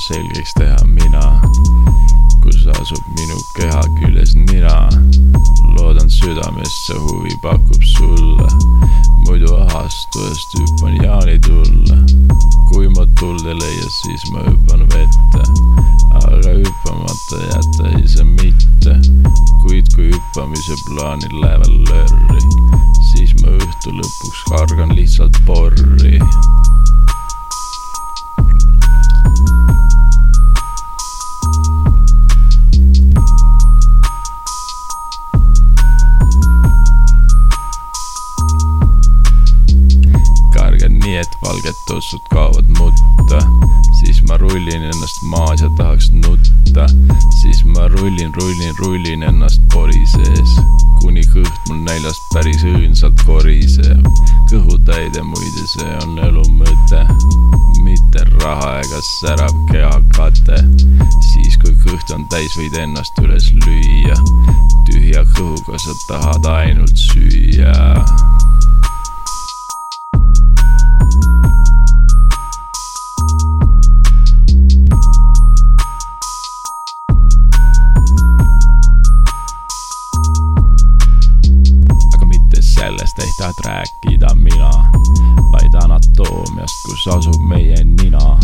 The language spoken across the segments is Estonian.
selgeks teha mina, kus asub minu keha küljes nina. loodan südamest see huvi pakub sulle, muidu ahastujast hüppan jaanitulle. kui ma tuld ei leia, siis ma hüppan vette, aga hüppamata jätta ei saa mitte. kuid kui hüppamise plaanil lähevad lörri, siis ma õhtu lõpuks kargan lihtsalt porri nii, et valged tossud kaovad mutta. siis ma rullin ennast maas ja tahaks nutta. siis ma rullin, rullin, rullin ennast pori sees, kuni kõht mul näljast päris õõnsalt koriseb. kõhutäide muide, see on elu mõte, mitte raha ega särav kehakate. siis kui kõht on täis, võid ennast üles lüüa. tühja kõhuga sa tahad ainult süüa sellest ei taht rääkida mina, vaid anatoomiast, kus asub meie nina.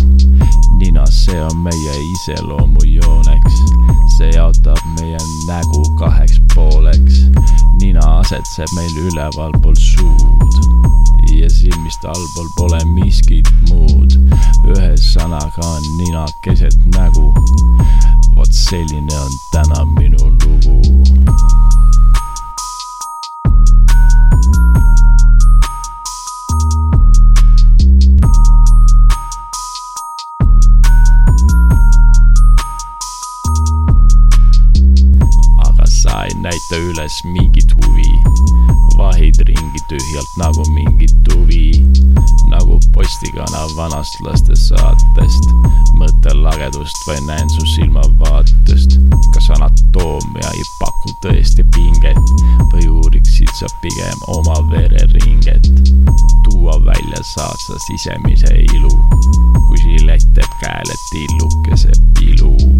nina, see on meie iseloomujooneks, see jaotab meie nägu kaheks pooleks. nina asetseb meil ülevalpool suud ja silmist allpool pole miskit muud. ühesõnaga on nina keset nägu. vot selline on täna minu näita üles mingit huvi. vahid ringi tühjalt nagu mingit tuvi, nagu postikana vanast lastesaatest. mõttelagedust või näen su silmavaatest. kas anatoomia ei paku tõesti pinget või uuriksid sa pigem oma vereringet? tuua välja saad sa sisemise ilu, kui žilett teeb käele tillukese pilu